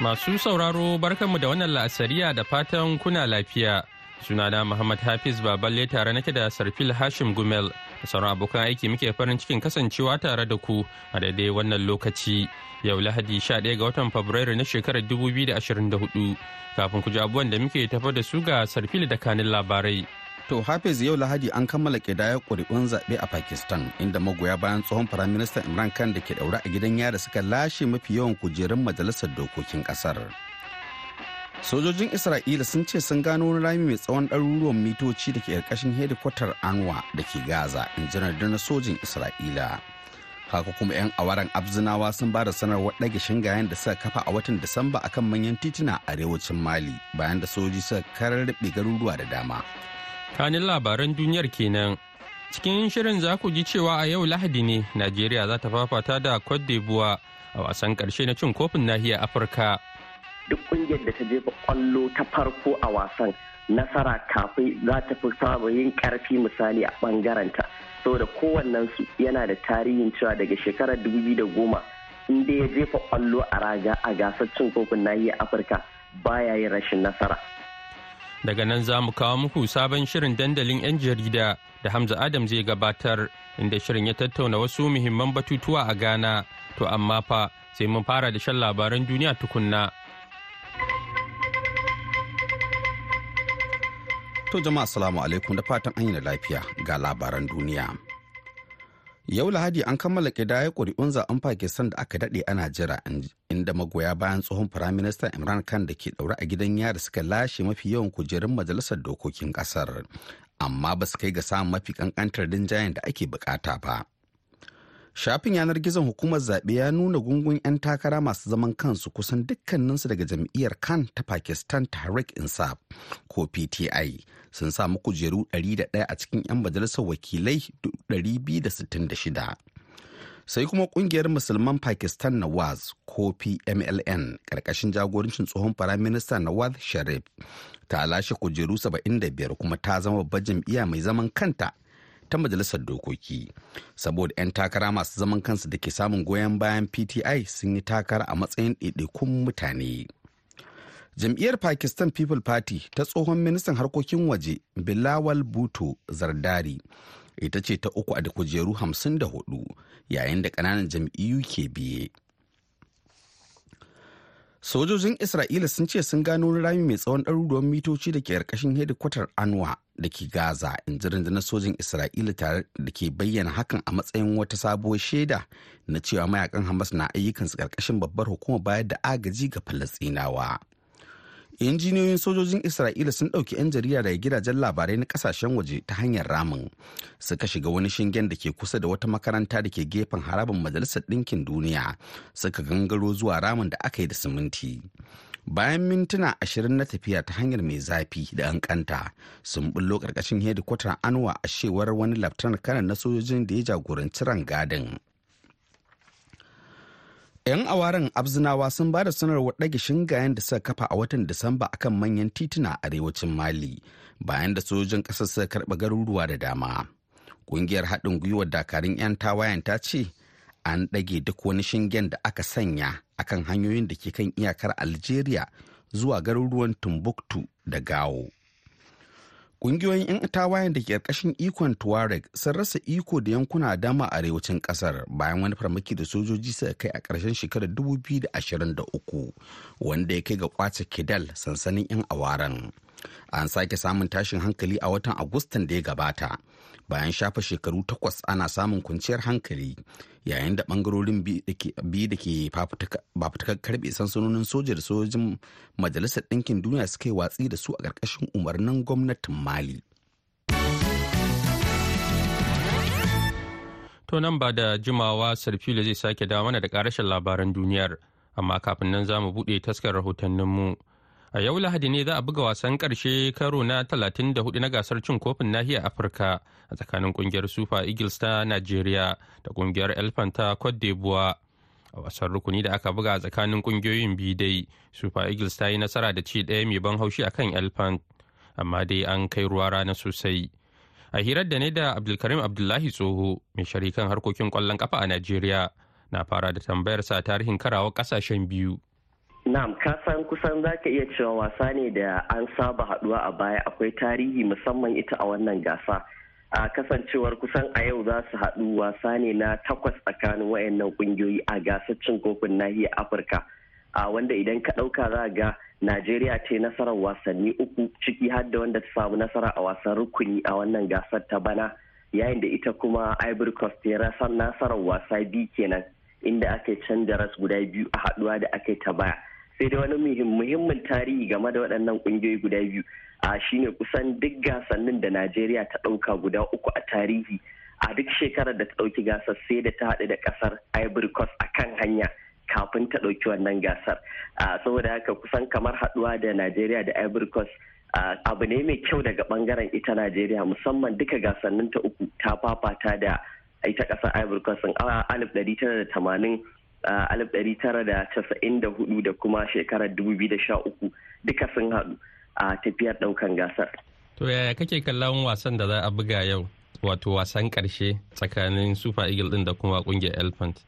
Masu sauraro barkanmu da wannan la'asariya da fatan kuna lafiya. Sunana Muhammad Hafiz Baballe tare nake da Sarfil Hashim Gumel. Sauran abokan aiki muke farin cikin kasancewa tare da ku a daidai wannan lokaci. Yau Lahadi 11 ga watan Fabrairu na shekarar 2024. Kafin ku ji abubuwan da muke tafa da su ga Sarfil da kanin labarai. To Hafiz yau Lahadi an kammala ƙidayar ƙuri'un zaɓe a Pakistan inda magoya bayan tsohon Firaministan Imran Khan da ke ɗaure a gidan yara suka lashe mafi yawan kujerun majalisar dokokin ƙasar. Sojojin Isra'ila sun ce sun gano wani rami mai tsawon ɗaruruwan mitoci da ke ƙarƙashin hedikwatar Anwa da ke Gaza in ji na sojin Isra'ila. Haka kuma 'yan awaren Abzinawa sun ba da sanarwar ɗage shingayen da suka kafa a watan Disamba akan manyan tituna a arewacin Mali bayan da sojoji suka kararrabe garuruwa da dama. Kanin labaran duniyar kenan. Cikin shirin za ku ji cewa a yau lahadi ne najeriya za ta fafata da cote d'ivoire a wasan ƙarshe na cin kofin nahiyar afirka. Duk ƙungiyar da ta jefa ƙwallo ta farko a wasan nasara kafin za ta fi saba yin ƙarfi misali a bangaranta saboda kowannen su yana da tarihin cewa daga shekarar 2010 inda ya jefa ƙwallo a raga a gasar cin kofin nahiyar afirka baya yin rashin nasara. Daga nan za mu kawo muku sabon shirin dandalin 'yan jarida da hamza adam zai gabatar inda shirin ya tattauna wasu muhimman batutuwa a ghana. To amma fa sai mun fara da shan labaran duniya tukunna. To jama'a salamu alaikum. Da fatan an yi lafiya. Ga labaran duniya. Yau Lahadi an kammala ƙidaya ƙuri'un zaɓen Pakistan da aka daɗe ana jira inda magoya bayan tsohon Firaministan Imran Khan da ke ɗaure a gidan yari suka lashe mafi yawan kujerun majalisar dokokin ƙasar. Amma ba su kai ga samun mafi ƙanƙantar rinjayen da ake buƙata ba. Shafin yanar gizon hukumar zaɓe ya nuna gungun 'yan takara masu zaman kansu kusan dukkaninsu daga jam'iyyar Khan ta Pakistan Tehreek Insaf ko PTI sun samu kujeru 101 a cikin 'yan majalisar wakilai 266. Sai kuma ƙungiyar musulman Pakistan Nawaz ko PMLN ƙarƙashin jagorancin tsohon Firaminista Nawaz Sharif ta lashe kujeru 75 kuma ta zama babbar jam'iyya mai zaman kanta ta majalisar dokoki saboda 'yan takara masu zaman kansu da ke samun goyon bayan pti sun yi takara a matsayin ɗaiɗaikun mutane jam'iyyar pakistan people party ta tsohon ministan harkokin waje bilawal bhutto zardari ita ce ta uku a da kujeru 54 yayin da ƙananan jam'iyyu ke biye. Sojojin isra'ila sun ce sun gano wani rami mai tsawon ɗaruruwan mitoci da ke ƙarƙashin hedikwatar anwa da ke gaza in ji rundunar sojin isra'ila tare da ke bayyana hakan a matsayin wata sabuwar shaida na cewa mayaƙan hamas na ayyukansu ƙarƙashin babbar hukumar bayar da agaji ga falastinawa injiniyoyin sojojin isra'ila sun ɗauki 'yan jarida daga gidajen labarai na ƙasashen waje ta hanyar ramin. Suka shiga wani shingen da ke kusa da wata makaranta da ke gefen harabin majalisar ɗinkin duniya. Suka gangaro zuwa ramin da aka yi da siminti. Bayan mintuna ashirin na tafiya ta hanyar mai zafi da an kanta sun bullo ƙarƙashin hedikwatar anwa a cewar wani laftanar kanan na sojojin da ya jagoranci rangadin. 'Yan awaren abzinawa sun ba da sanarwar ɗage shingayen da suka kafa a watan disamba akan manyan tituna a arewacin mali bayan da sojojin ƙasar suka karɓa garuruwa da dama. Ƙungiyar haɗin gwiwar dakarun 'yan tawayen ta ce an ɗage duk wani shingen da aka sanya akan hanyoyin da ke kan iyakar algeria zuwa garuruwan timbuktu da gawo Ƙungiyoyin 'yan tawayen da ke ƙarƙashin ikon Tuareg sun rasa iko da yankuna dama a arewacin ƙasar bayan wani farmaki da sojoji suka kai a ƙarshen shekarar 2023 wanda ya kai ga ƙwace Kidal sansanin 'yan awaren. An sake samun tashin hankali a watan Agustan da ya gabata bayan shafa shekaru takwas ana samun kwanciyar hankali yayin da ɓangarorin biyu da ke fafutukar karɓe sansanonin soja da sojojin majalisar ɗinkin duniya suka yi watsi da su a ƙarƙashin umarnin gwamnatin mali. To nan ba da jimawa sarfilo zai sake dawo mana da ƙarashin labaran duniyar amma kafin nan za mu buɗe taskar rahotanninmu. A yau Lahadi ne za a buga wasan ƙarshe karo na 34 na gasar cin kofin nahiyar Afirka a tsakanin ƙungiyar Super Eagles ta Najeriya da ƙungiyar Elephant ta Cote d'Ivoire. A wasan rukuni da aka buga a tsakanin ƙungiyoyin biyu dai, Super Eagles ta yi nasara da ci ɗaya mai ban haushi akan Elephant, amma dai an kai ruwa rana sosai. A hirar da ne da Abdulkarim Abdullahi Tsoho, mai sharikan harkokin ƙwallon ƙafa a Najeriya, na fara da tambayar sa tarihin karawar ƙasashen biyu. Na'am, ka san kusan za ka iya cewa wasa ne da an saba haɗuwa a baya akwai tarihi musamman ita a wannan gasa. A kasancewar kusan a yau za su haɗu wasa ne na takwas tsakanin wayannan kungiyoyi a gasar cin kofin nahiyar Afirka. A wanda idan ka ɗauka za ga Najeriya ce nasarar wasanni uku ciki har da wanda ta samu nasara a wasan rukuni a wannan gasar ta bana yayin da ita kuma Ivory Coast ta nasarar wasa biyu kenan inda aka canja ras guda biyu a haɗuwa da aka ta baya. Sai dai wani muhimmin tarihi game da waɗannan ƙungiyoyi guda biyu. A shine kusan duk gasannin da najeriya ta ɗauka guda uku a tarihi a duk shekarar da ta ɗauki gasar sai da ta haɗu da ƙasar ivory coast a kan hanya kafin ta ɗauki wannan gasar. Saboda haka kusan kamar haɗuwa da najeriya da ivory coast abu ne mai kyau daga ɓangaren ita najeriya musamman duka gasannin ta uku ta fafata da ita ƙasar ivory coast. A alif da tamanin alif ɗari tara da kuma shekarar dubu biyu da sha uku duka sun haɗu a tafiyar ɗaukan gasar. To yaya kake kallon wasan da za a buga yau wato wasan ƙarshe tsakanin Super Eagle ɗin da kuma ƙungiyar Elephant?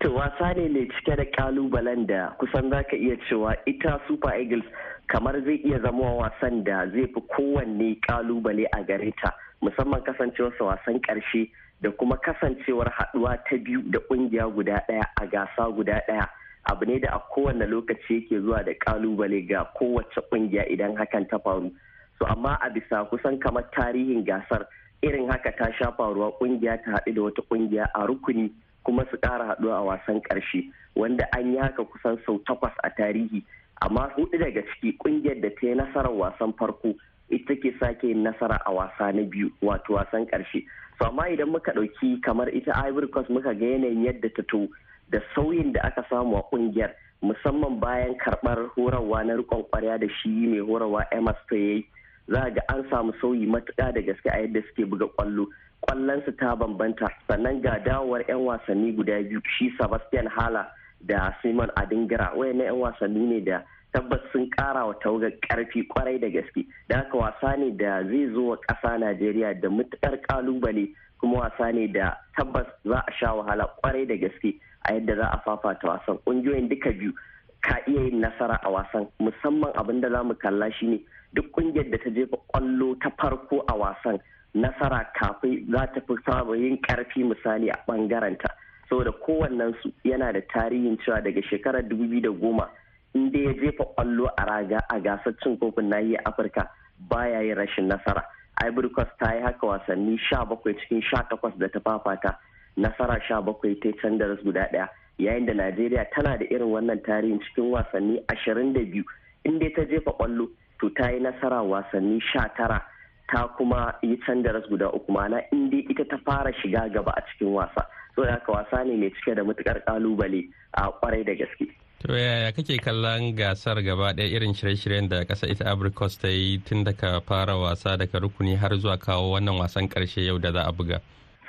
To wasa ne mai cike da ƙalubalen da kusan za ka iya cewa ita Super Eagles kamar zai iya zama wasan da zai fi kowanne ƙalubale a gare ta musamman kasancewarsa wasan ƙarshe da kuma kasancewar haɗuwa ta biyu da ƙungiya guda ɗaya a gasa guda ɗaya abu ne da a kowane lokaci yake zuwa da ƙalubale ga kowace ƙungiya idan hakan ta faru. So amma a bisa kusan kamar tarihin gasar irin haka ta sha faruwa ƙungiya ta haɗu da wata ƙungiya a rukuni kuma su ƙara haɗuwa a wasan ƙarshe wanda an yi haka kusan sau takwas a tarihi. Amma huɗu daga ciki ƙungiyar da ta yi nasarar wasan farko ita ke sake nasara a wasa na biyu wato wasan ƙarshe. So amma idan muka ɗauki kamar ita ivory coast muka ga yanayin yadda ta to da sauyin da aka samu a ƙungiyar musamman bayan karɓar horarwa na rikon kwarya da shi mai horarwa emas ta yayi za ga an samu sauyi matuƙa da gaske a yadda suke buga ƙwallo. Ƙwallonsu ta bambanta. Sannan ga dawowar 'yan wasanni guda biyu shi sebastian hala da simon adingira wayannan 'yan wasanni ne da tabbas sun kara wa tawagar ƙarfi ƙwarai da gaske. Da haka wasa ne da zai zo wa ƙasa najeriya da matuƙar ƙalubale kuma wasa ne da tabbas za a sha wahala ƙwarai da gaske a yadda za a fafata wasan. Ƙungiyoyin duka biyu ka iya yin nasara a wasan. Musamman abin da za mu kalla shine duk ƙungiyar da ta jefa ƙwallo ta farko a wasan nasara kafin za ta fi samun yin ƙarfi misali a ɓangarenta. Saboda kowannensu yana da tarihin cewa daga shekarar 2010 in dai ya jefa ƙwallo a raga a gasar cin kofin nahiyar afirka baya yin rashin nasara. Ivory coast ta yi haka wasanni sha bakwai cikin sha takwas da ta fafata. Nasara sha bakwai ta can da guda ɗaya yayin da najeriya tana da irin wannan tarihin cikin wasanni ashirin da biyu. In dai ta jefa ƙwallo to ta yi nasara wasanni sha tara. Ta kuma yi can da guda uku. Mana in dai ita ta fara shiga gaba a cikin wasa. Saboda haka wasa ne mai cike da matuƙar ƙalubale a ƙwarai da gaske. To yaya kake kallon gasar gaba ɗaya irin shirye-shiryen da ƙasa ita Abrikos ta yi tun daga fara wasa daga rukuni har zuwa kawo wannan wasan ƙarshe yau da za a buga?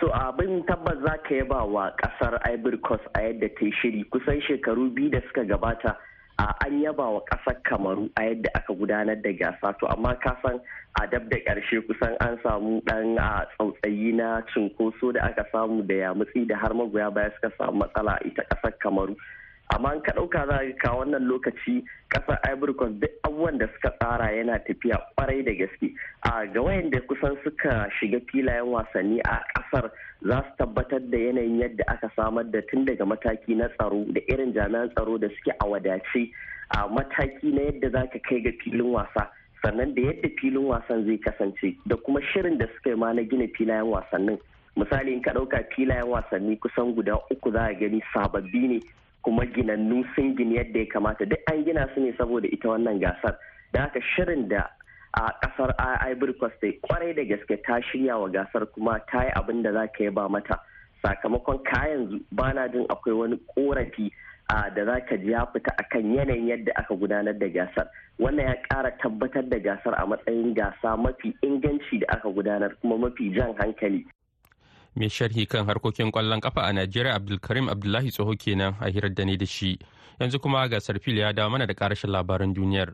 So abin tabbas za ka yaba wa ƙasar Coast a yadda ta yi shiri kusan shekaru biyu da suka gabata a an yaba wa ƙasar Kamaru a yadda aka gudanar da gasa to amma ka san a dab da ƙarshe kusan an samu ɗan a tsautsayi na cunkoso da aka samu da yamutsi da har magoya baya suka samu matsala ita ƙasar Kamaru. Amma ka ɗauka za ka wannan lokaci ƙasar ivory coast duk abubuwan da suka tsara yana tafiya ƙwarai da gaske. A ga wayanda kusan suka shiga filayen wasanni a ƙasar za su tabbatar da yanayin yadda aka samar da tun daga mataki na tsaro da irin jami'an tsaro da suke a wadace. A mataki na yadda za ka kai ga filin wasa sannan da yadda filin wasan zai kasance da kuma shirin da suka yi ma na gina filayen wasannin. Misali in ka ɗauka filayen wasanni kusan guda uku za a gani sababbi ne kuma ginannu sun gini yadda ya kamata. Duk an gina su ne saboda ita wannan gasar. Da haka shirin da a ƙasar ivory coast ƙwarai da gaske ta shirya wa gasar kuma ta yi abin da za ka yi ba mata. Sakamakon kayan ba na jin akwai wani korafi da za ka ji ya fita akan yanayin yadda aka gudanar da gasar. Wannan ya ƙara tabbatar da gasar a matsayin gasa mafi inganci da aka gudanar kuma mafi jan hankali. Mai sharhi kan harkokin ƙwallon kafa a najeriya abdulkarim abdullahi tsoho kenan a hirar da ne da shi. Yanzu kuma gasar fil ya dawo mana da karashin labaran duniyar.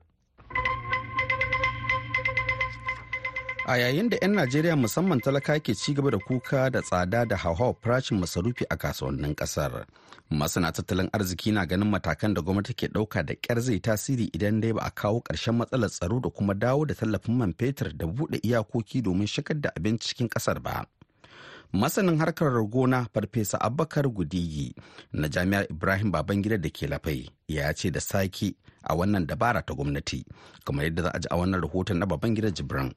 A yayin da 'yan najeriya musamman talaka ke ci gaba da kuka da tsada da hauhawar farashin masarufi a kasuwannin ƙasar masana tattalin arziki na ganin matakan da gwamnati ke ɗauka da ƙyar zai tasiri idan dai ba a kawo ƙarshen matsalar tsaro da kuma dawo da tallafin man fetur da buɗe iyakoki domin shigar da abinci cikin ƙasar ba. Masanin harkar gona farfesa abubakar gudigi na jami'ar ibrahim babangida da ke lafai ya ce da sake a wannan dabara ta gwamnati kamar yadda za a ji a wannan rahoton na babangida jibran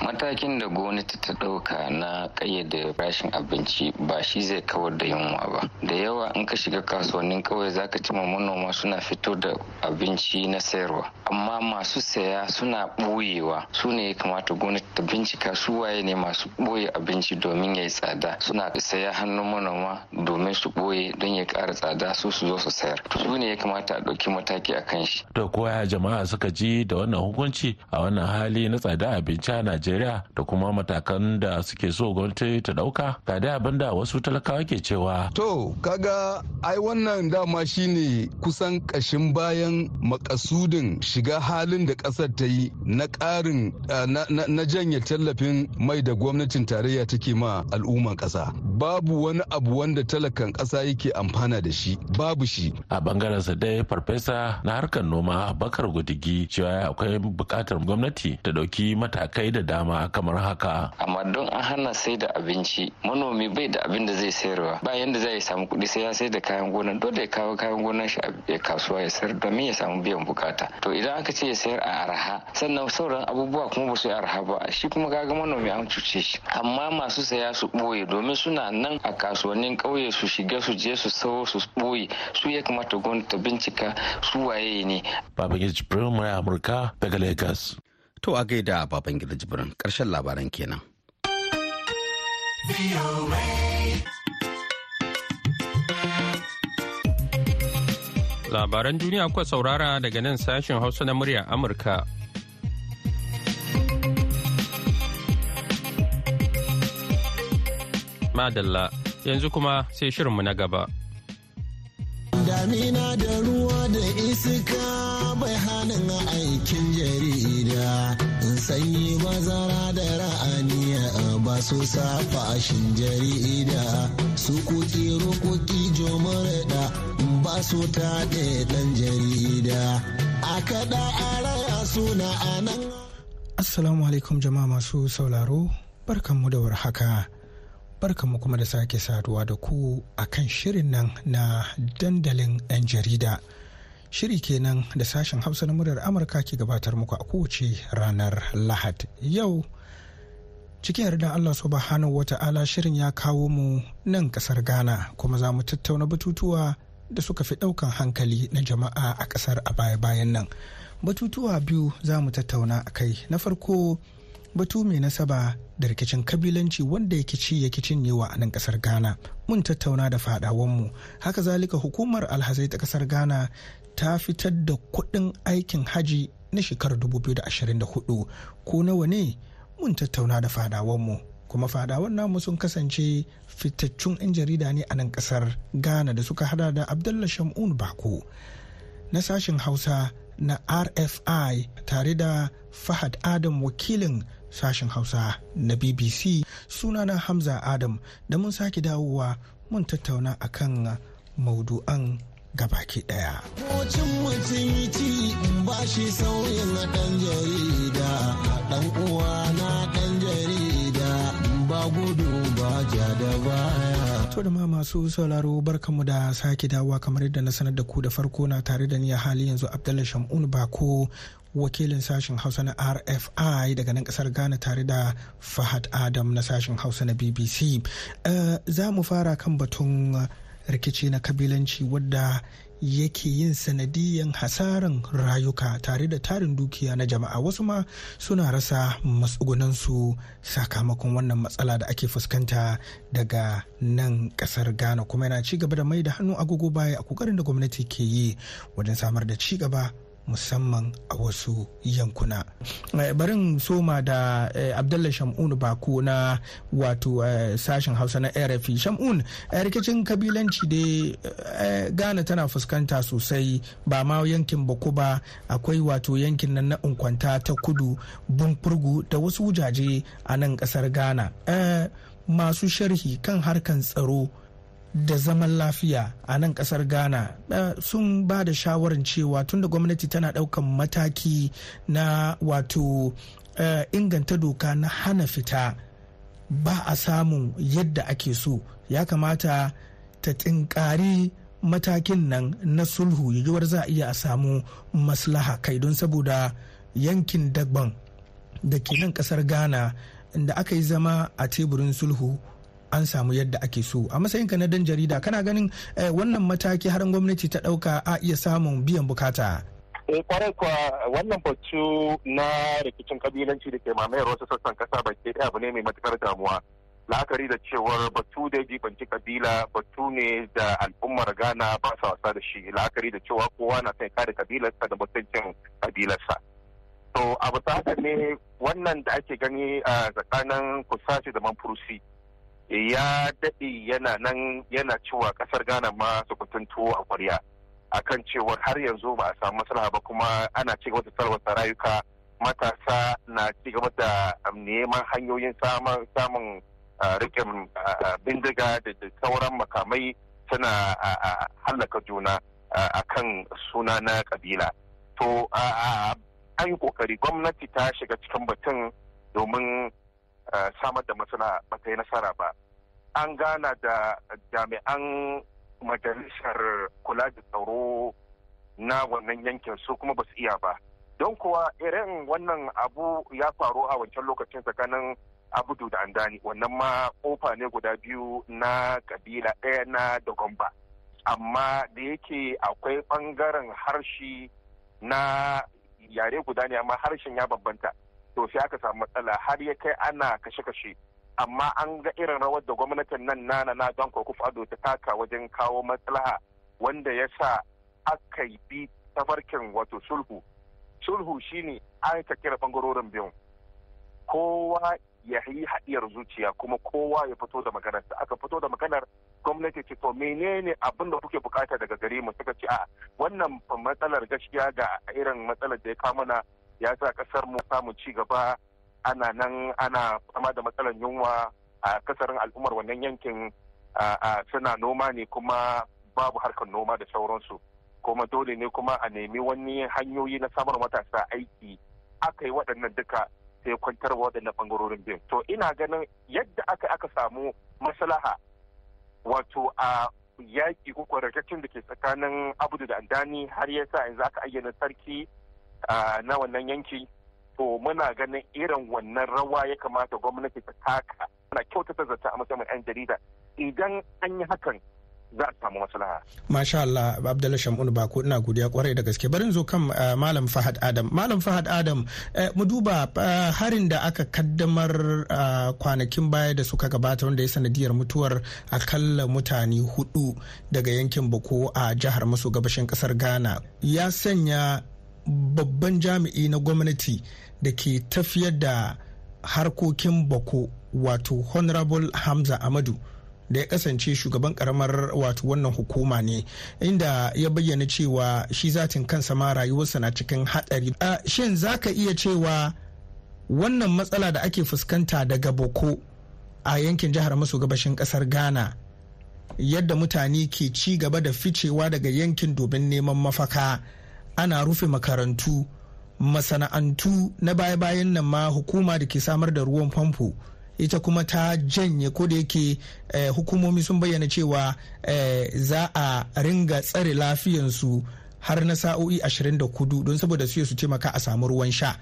matakin da gwamnati ta ɗauka na ƙayyade rashin abinci ba shi zai kawar da yunwa ba. Da yawa in ka shiga kasuwannin kawai zaka ci ma manoma suna fito da abinci na sayarwa. Amma masu saya suna ɓoyewa. Su ne ya kamata gwamnati ta bincika su waye ne masu ɓoye abinci domin ya yi tsada. Suna saya hannun manoma domin su ɓoye don ya ƙara tsada su su zo su sayar. Su ne ya kamata a ɗauki mataki a kan shi. da koya jama'a suka ji da wannan hukunci a wannan hali na tsada abinci a najeriya da kuma matakan da suke so gwamnati ta ɗauka ga dai abin da wasu talakawa ke cewa. To kaga ai wannan dama shine kusan kashin bayan makasudin shiga halin da ƙasar ta yi na karin na janye tallafin mai da gwamnatin tarayya take ma al'umman kasa babu wani abu wanda talakan kasa yake amfana da shi babu shi. A ɓangaren sa dai farfesa na harkar noma bakar gudigi cewa akwai buƙatar gwamnati ta ɗauki matakai da dama kamar haka. Amma don an hana sai da abinci manomi bai da abin da zai sayarwa ba yanda zai samu kuɗi sai ya sai da kayan gona dole ya kawo kayan gonan shi a kasuwa ya sayar domin ya samu biyan buƙata. To idan aka ce ya sayar a arha sannan sauran abubuwa kuma ba su yi arha ba shi kuma kaga manomi an cuce shi. Amma masu saya su ɓoye domin suna nan a kasuwannin ƙauye su shiga su je su sawo su ɓoye su ya kamata gwamnati ta bincika su waye ne. Babangiji Jibril Amurka daga Lagos. To a gaida baban gida jibirin ƙarshen labaran kenan. Labaran duniya kuwa saurara daga nan sashen Hausa na murya Amurka. Madalla, yanzu kuma sai shirinmu na gaba. damina da ruwa da iska bai hannun aikin jarida. Sanyi bazara da ra'aniya ba su fashin jarida. Su kuki rukuki jomurda ba su taɗe ɗan jarida. A kaɗa a raya suna a nan assalamu alaikum jama'a masu sauraro. Barkanmu da warhaka. Barkanmu kuma da sake saduwa da ku a kan shirin nan na dandalin 'yan jarida. Shiri kenan da sashen hausa na muryar amurka ke gabatar muku a kowace ranar lahad. Yau cikin yarda allah subhanahu wa ta'ala shirin ya kawo mu nan ƙasar ghana kuma za mu tattauna batutuwa da suka fi ɗaukan hankali na jama'a a ƙasar a baya-bayan nan. Batutuwa biyu za mu tattauna a kai. Na farko batu mai nasaba da rikicin kabilanci wanda ya kici ya cinyewa a nan ƙasar ghana. Mun tattauna da fadawanmu haka zalika hukumar alhazai ta ƙasar ghana ta fitar da kuɗin aikin haji na shekarar 2024 ko nawa ne? Mun tattauna da fadawanmu. Kuma fadawan namu sun kasance fitaccun 'yan jarida ne a nan ƙasar ghana da suka hada da abdullah shamun bako na sashen hausa na rfi tare da fahad adam wakilin sashen hausa na bbc sunana hamza adam da mun sake dawowa mun tattauna akan maudu'an gabaki ɗaya. Kocin mutum ci ba shi sauyin ɗan jarida, ɗan uwa na ɗan jarida, ba gudu ba ja da baya. To da ma masu sauraro barkanmu da sake dawowa kamar yadda na sanar da ku da farko na tare da ni a hali yanzu Abdullahi Shamun Bako wakilin sashen hausa na rfi daga nan ƙasar ghana tare da fahad adam na sashen hausa na bbc uh, za mu fara kan batun rikici na kabilanci wadda yake yin sanadiyan hasaran rayuka tare da tarin dukiya na jama'a. Wasu ma suna rasa matsugunansu sakamakon wannan matsala da ake fuskanta daga nan ƙasar ghana. Kuma yana ci gaba da mai da hannu agogo baya a ƙoƙarin da gwamnati ke yi wajen samar da ci gaba musamman a wasu yankuna. barin soma da abdullah shamun bako na wato sashen hausa na rfi shamun rikicin kabilanci da ghana tana fuskanta sosai ba ma yankin bako ba akwai wato yankin nan na unkwanta ta kudu bunfurgu da wasu wujaje a nan ƙasar ghana masu sharhi kan harkan tsaro da zaman lafiya a nan ƙasar ghana. Sun ba da shawarar cewa tunda gwamnati tana ɗaukan mataki na wato inganta doka na hana fita ba a samun yadda ake so. Ya kamata ta tinkari matakin nan na sulhu yiwuwar za a iya a samu maslaha kai. Don saboda yankin dagban da ke nan ƙasar ghana da aka yi zama a teburin sulhu an samu yadda ake so. A matsayinka na dan jarida kana ganin wannan mataki har gwamnati ta ɗauka a iya samun biyan buƙata? Eh ƙwarai kuwa wannan batu na rikicin kabilanci da ke mamayar wasu sassan kasa baki ɗaya abu ne mai matuƙar damuwa. La'akari da cewar batu da jibanci kabila batu ne da al'ummar ghana ba sa wasa da shi. La'akari da cewa kowa na sai kare kabilarsa da mutuncin kabilarsa. To abu ta haka ne wannan da ake gani a tsakanin kusaci da manfurusi. Ya daɗe yana nan yana cewa ƙasar ghana ma su tuwo a kwarya akan cewar har yanzu ba a samu maslaha ba kuma ana ci gaba da sarwata rayuka. Matasa na ci gaba da neman hanyoyin samun rikin bindiga da sauran makamai suna hallaka juna akan suna na kabila to an yi ƙoƙari gwamnati ta shiga cikin batun domin samar da matsala ba ta yi nasara ba. An gana da jami'an majalisar kula da tsaro na wannan yankin su kuma ba su iya ba. Don kuwa irin wannan abu ya faru a wancan lokacin tsakanin abudu da andani. Wannan ma ƙofa ne guda biyu na kabila ɗaya na dogomba amma da yake akwai ɓangaren harshe na yare guda ne amma harshen ya bambanta. To sai aka samu matsala. Har ya kai ana kashe-kashe. Amma an ga irin rawar da gwamnatin nan nana na don kokuf ado ta taka wajen kawo maslaha wanda ya sa aka bi tafarkin wato sulhu. Sulhu shine an ka kira ɓangarorin biyun. Kowa ya yi haɗiyar zuciya kuma kowa ya fito da maganar aka fito da maganar gwamnati ce to menene abin da kuke buƙata daga gare mu? Suka ce a wannan matsalar gaskiya ga irin matsalar da ya kawo mana ya sa ƙasar mu samu ci gaba. Ana nan ana fama da matsalar yunwa a kasarin al'ummar wannan yankin. Suna noma ne kuma babu harkar noma da sauransu. Kuma dole ne kuma a nemi wani hanyoyi na samar matasa aiki. Aka yi waɗannan duka sai kwantar waɗannan ɓangarorin biyu to ina ganin yadda aka aka samu maslaha wato a yaƙi ko rikicin da ke tsakanin abudu da andani har yasa yanzu aka ayyana sarki na wannan yanki. To muna ganin irin wannan rawa ya kamata gwamnati ta taka. Ana kyautata zata a matsayin 'yan jarida. Idan an yi hakan za a samu maslaha. Masha Allah Abdullahi Shamun Bako ina godiya ƙwarai da gaske. Barin zo kan Malam Fahad Adam. Malam Fahad Adam mu duba harin da aka kaddamar kwanakin baya da suka gabata wanda ya sanadiyar mutuwar akalla mutane huɗu daga yankin Boko a jihar maso gabashin ƙasar Ghana. Ya sanya babban jami'i na gwamnati da ke tafiyar da harkokin Boko wato Honorable Hamza Amadu. da ya kasance shugaban karamar wato wannan hukuma ne inda ya bayyana cewa shi zatin kansa ma rayuwarsa na cikin hatsari shin za ka iya cewa wannan matsala da ake fuskanta daga boko a yankin jihar maso gabashin ƙasar ghana yadda mutane ke ci gaba da ficewa daga yankin domin neman mafaka ana rufe makarantu masana'antu na baya-bayan nan ma hukuma da ke samar da ruwan famfo ita kuma ta janye ko da yake eh, hukumomi sun bayyana cewa eh, za a ringa tsare lafiyansu har na sa'o'i 24 don saboda su su taimaka a samu ruwan sha.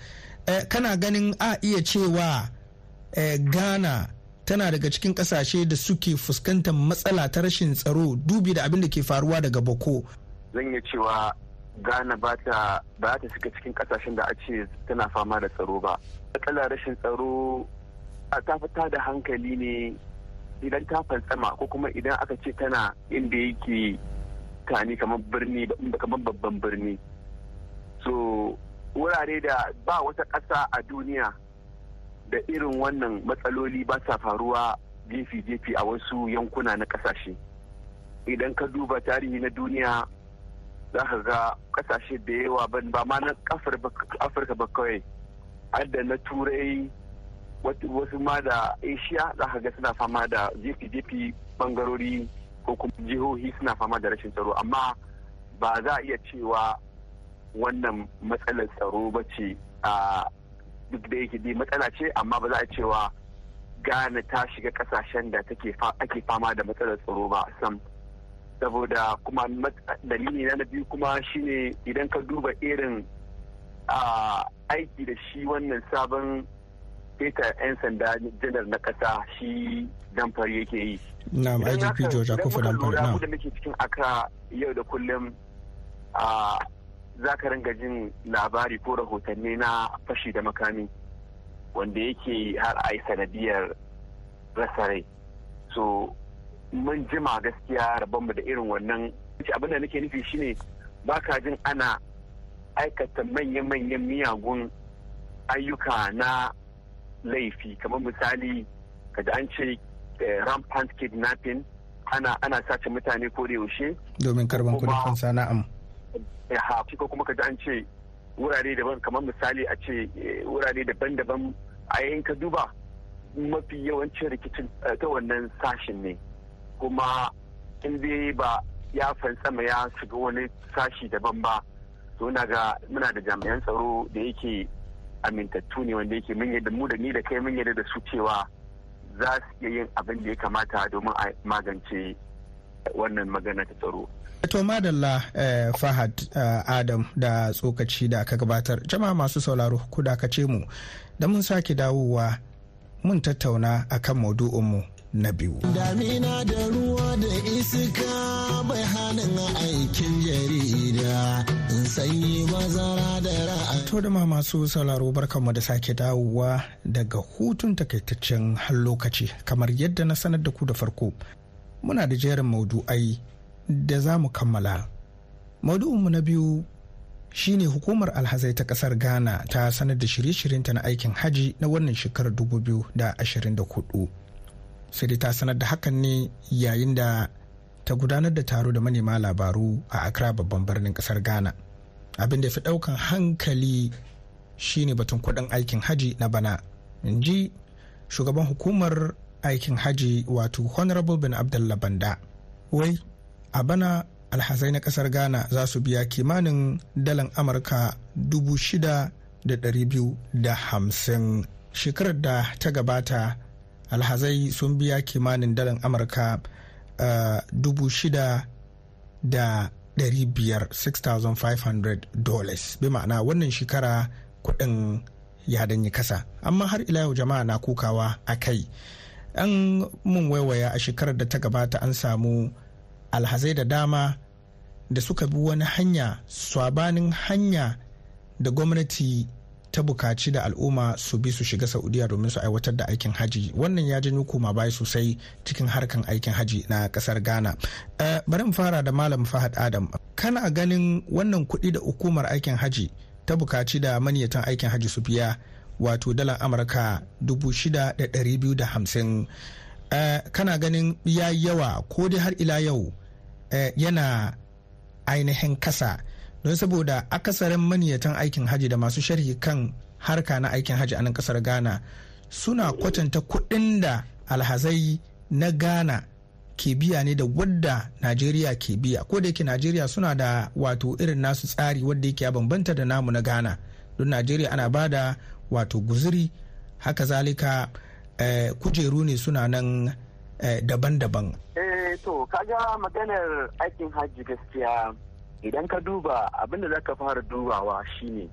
Eh, kana ganin a iya cewa ghana tana daga cikin ƙasashe da suke fuskantar matsala ta rashin tsaro dubi da abin da ke faruwa daga boko? Zan iya cewa ghana ba ta ba ta shiga cikin ƙasashen da a ce tana fama da tsaro ba. Matsalar rashin tsaro a ta fita da hankali ne idan ta fantsama ko kuma idan aka ce tana inda yake tani kamar birni kamar babban birni. So wurare da ba wata ƙasa a duniya da irin wannan matsaloli ba sa faruwa jefi-jefi a wasu yankuna na ƙasashe. Idan ka duba tarihi na duniya za ka ga ƙasashe da yawa ba ma na afirka ba kawai hadda na turai wasu ma da asia za ka ga suna fama da jefi-jefi bangarori ko kuma jihohi suna fama da rashin tsaro. Amma ba za a iya cewa wannan matsalar tsaro ba ce a duk da yake dai matsala ce amma ba za a cewa Ghana ta shiga ƙasashen da ake fama da matsalar tsaro ba sam. Saboda kuma dalili na biyu kuma shine idan ka duba irin aiki da shi wannan sabon feta 'yan sanda janar na kasa shi damfari yake yi. Na'am igp george akufu damfari na'am. da muke cikin aka yau da kullum a za ka ringa jin labari ko rahotanni na fashi da makami wanda yake har a yi sanadiyar rasa rai. So mun jima gaskiya rabonmu da irin wannan. Abinda nake nufi shine ba ka jin ana aikata manya-manyan miyagun ayyuka na laifi. Kamar misali kada an ce rampant kidnapping ana ana sace mutane ko da yaushe. Domin karɓan kuɗin sana'am ya ko kuma kada an ce wurare daban kamar misali a ce wurare daban-daban. A yayin ka duba mafi yawancin rikicin ta wannan sashin ne. Kuma in dai ba ya fantsama ya shiga wani sashi daban ba to na ga muna da jami'an tsaro da yake amintattu ne wanda yake mun mu da ni da kai mun yadda da su cewa za su iya yin abin da ya kamata domin a magance wannan magana ta tsaro. To madalla eh, Fahad eh, Adam da tsokaci da aka gabatar. Jama'a masu sauraro ku dakace mu. Da mun sake dawowa mun tattauna akan maudu'inmu na biyu. Damina da ruwa da iska bai hannun aikin jarida sanyi mazara da ra'ayi. To da ma masu sauraro barkanmu da sake dawowa daga hutun takaitaccen lokaci kamar yadda na sanar da ku da farko. Muna da jerin maudu'ai da za mu kammala. Maudu'inmu na biyu shine hukumar alhazai ta ƙasar Ghana ta sanar da shirye-shiryenta na aikin haji na wannan shekarar 2024. Sai dai ta sanar da hakan ne yayin da ta gudanar da taro da manema labaru a accra babban birnin ƙasar ghana. Abin da fi ɗaukan hankali shine batun kuɗin aikin haji na bana in ji shugaban hukumar aikin haji wato honorable bin abdullah banda. Wai a bana alhazai na ƙasar ghana za su biya kimanin dalan amurka dubu shida da biyu da hamsin. Shekarar da ta gabata alhazai sun biya kimanin dalar amurka dubu shida da dari biyar 6,500 dollars. Bi ma'ana wannan shekara kuɗin ya danyi kasa. Amma har ila yau jama'a na kukawa a kai. An mun waiwaya a shekarar da ta gabata an samu alhazai da dama da suka bi wani hanya swabanin hanya da gwamnati ta buƙaci da al'umma su bi su shiga saudiya domin su aiwatar da aikin haji. Wannan ya janyo koma baya sosai cikin harkan aikin haji na ƙasar ghana. Uh, bari mu fara da malam fahad adam. Kana ganin wannan kuɗi da hukumar aikin haji ta buƙaci da maniyatan aikin haji su biya wato dalar amurka dubu shida da ɗari biyu da hamsin. Uh, kana ganin ya yawa ko dai har ila yau uh, yana ainihin kasa? Don saboda akasarin maniyatan aikin haji da masu sharhi kan harka na aikin haji a nan ƙasar ghana suna kwatanta kuɗin da alhazai na ghana ke biya ne da wadda najeriya ke biya. Ko da yake najeriya suna da wato irin nasu tsari wadda yake ya bambanta da namu na ghana. Don najeriya ana ba da wato guzuri haka zalika eh, kujeru ne suna nan eh, daban-daban. Eh to kaga maganar aikin haji gaskiya idan ka duba abin da za ka fara dubawa shine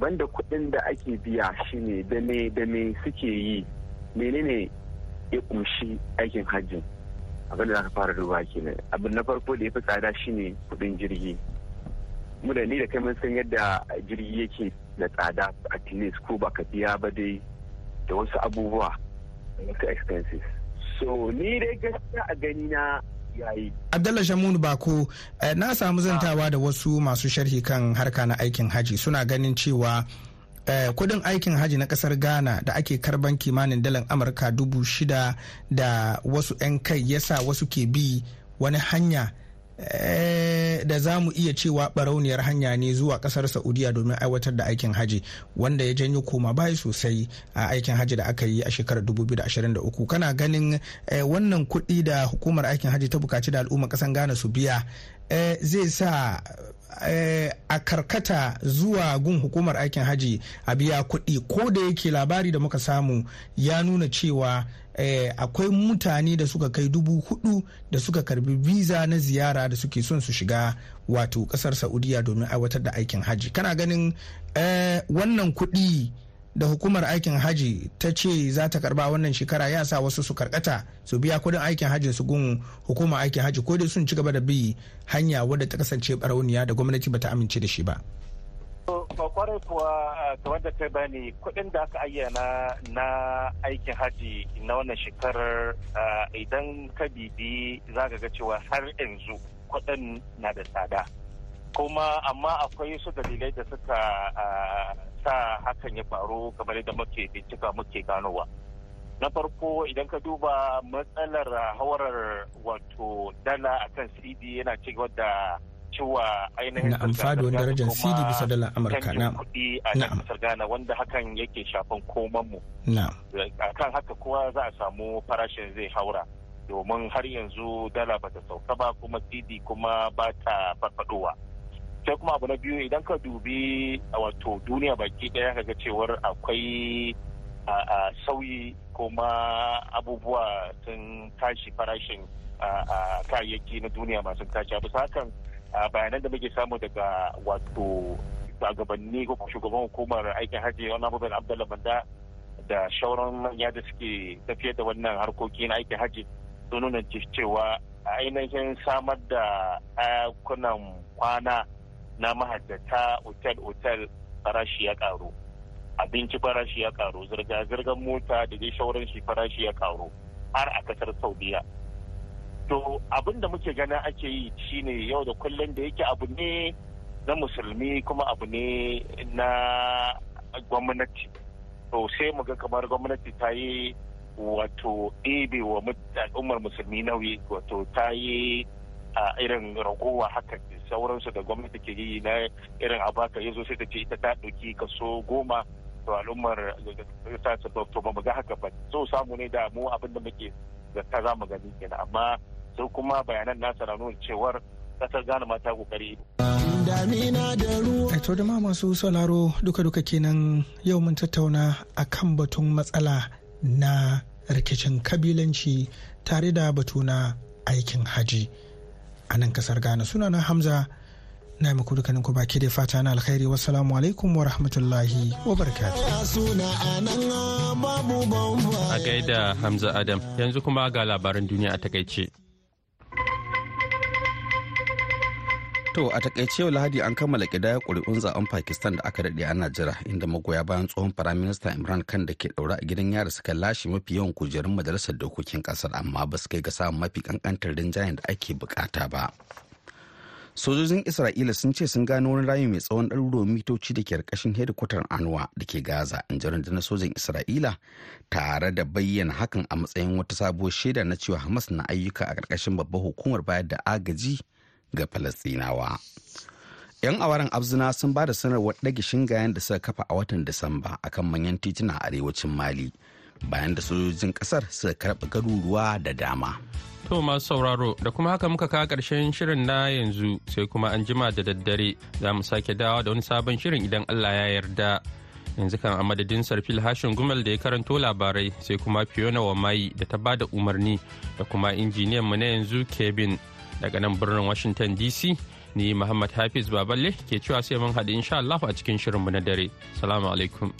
banda kuɗin da ake biya shine da me da me suke yi menene ya kumshi aikin hajji abin da aka fara duba kenan. Abin na farko da ya fi tsada shine kuɗin jirgi. Mu da ni da kai mun san yadda jirgi yake da tsada a tilis ko baka biya ba dai da wasu abubuwa wasu expenses. So ni dai gaskiya a gani na yayi. Abdallah Shamun Bako na samu zantawa da wasu masu sharhi kan harka na aikin haji. Suna ganin cewa kuɗin aikin haji na ƙasar ghana da ake karɓan kimanin dalar amurka dubu shida da wasu 'yan kai yasa wasu ke bi wani hanya da za mu iya cewa barauniyar hanya ne zuwa ƙasar saudiya domin aiwatar da aikin haji wanda ya janyo koma bayi sosai a aikin haji da aka yi a shekarar 2023 kana ganin wannan kuɗi da hukumar aikin haji ta buƙaci da al'umma kasan ghana su biya zai sa a karkata zuwa gun hukumar aikin haji a biya kuɗi. Ko da yake labari da muka samu ya nuna cewa akwai mutane da suka kai dubu huɗu da suka karɓi visa na ziyara da suke son su shiga wato ƙasar saudiya domin aiwatar da aikin haji. Kana ganin wannan kuɗi da hukumar aikin haji ta ce za ta karɓa wannan shekara ya sa wasu su karkata su biya kuɗin aikin hajin su gun hukumar aikin haji ko dai sun ci gaba da bi hanya wadda ta kasance barauniya da gwamnati bata amince da shi ba. ƙwarai kuwa kamar da kai bani kuɗin da aka ayyana na aikin haji na wannan shekarar idan ka bibi za ga cewa har yanzu kuɗin na da tsada kuma amma akwai su dalilai da suka sa hakan ya faru kamar yadda muke bincika muke ganowa. Na farko idan ka duba matsalar hawarar wato dala akan cd yana ci da cewa ainihin na amfani da darajar cd bisa dala amurka. na kuɗi a nan ƙasar ghana wanda hakan yake shafan koman mu. Akan haka kowa za a samu farashin zai haura domin har yanzu dala bata sauka ba kuma cd kuma ba ta farfadowa. Sai kuma abu na biyu idan ka dubi wato duniya baki ɗaya kaga cewar akwai sauyi kuma abubuwa sun tashi farashin kayayyaki na duniya masu tashi. A bisa hakan bayanan da muke samu daga wato shugabanni ko shugaban hukumar aikin hajji wani abubuwan abdullah banda da shauran manya da suke tafiyar da wannan harkoki na aikin hajji sun nuna cewa ainihin samar da ɗakunan kwana na mahajjata otel-otel farashi ya karu. Abinci farashi ya karu zirga-zirgar mota da dai shauran shi farashi ya karu har a ƙasar saudiya. To abin da muke ganin ake yi shine yau da kullum da yake abu ne na musulmi kuma abu ne na gwamnati. To sai mu ga kamar gwamnati ta yi wato ɗebe wa al'ummar musulmi nauyi wato ta yi a irin ragowa haka sauransu da gwamnati ke yi na irin abaka ya zo sai ta ce ita ta ɗauki kaso goma to al'ummar ta to ba mu ga haka ba so samu ne da mu abin da muke zata za mu gani kenan amma sai kuma bayanan nasa na nuna cewar ƙasar Ghana ma ta ƙoƙari. Damina da ruwa. to da ma masu sauraro duka-duka kenan yau mun tattauna a kan batun matsala na rikicin kabilanci tare da batu na aikin haji a nan ƙasar Ghana. Sunana Hamza na muku dukkanin ku baki da fata na alkhairi. Wassalamu alaikum wa rahmatullahi wa barakatuh. A gaida hamza adam yanzu kuma ga labaran duniya a taƙaice. To a taƙaice yau Lahadi an kammala kidaya ƙuri'un zaɓen Pakistan da aka daɗe ana jira inda magoya bayan tsohon Firaminista Imran Khan da ke ɗaura a gidan yari suka lashe mafi yawan kujerun majalisar dokokin ƙasar amma ba su kai ga samun mafi ƙanƙantar rinjayen da ake buƙata ba. Sojojin Isra'ila sun ce sun gano wani rami mai tsawon ɗaruruwan mitoci da ke ƙarƙashin hedikwatar Anwa da ke Gaza in ji rundunar sojin Isra'ila tare da bayyana hakan a matsayin wata sabuwar shaida na cewa Hamas na ayyuka a ƙarƙashin babbar hukumar bayar da agaji ga Falasɗinawa. 'Yan awaren Abzina sun ba da sanarwar ɗage shingayen da suka kafa a watan Disamba akan manyan tituna a arewacin Mali bayan da sojojin ƙasar suka karɓi garuruwa da dama. To masu sauraro da kuma haka muka kawo ƙarshen shirin na yanzu sai kuma an jima da daddare za mu sake dawa da wani sabon shirin idan Allah ya yarda. Yanzu kan a madadin Sarfil Hashin Gumel da ya karanto labarai sai kuma Fiona Wamai da ta ba da umarni da kuma injiniyan mu na yanzu Kevin. Daga nan birnin washington dc ni muhammad hafiz baballe ke cewa sai mun haɗu insha Allah a cikin shirinmu na dare. Salamu alaikum.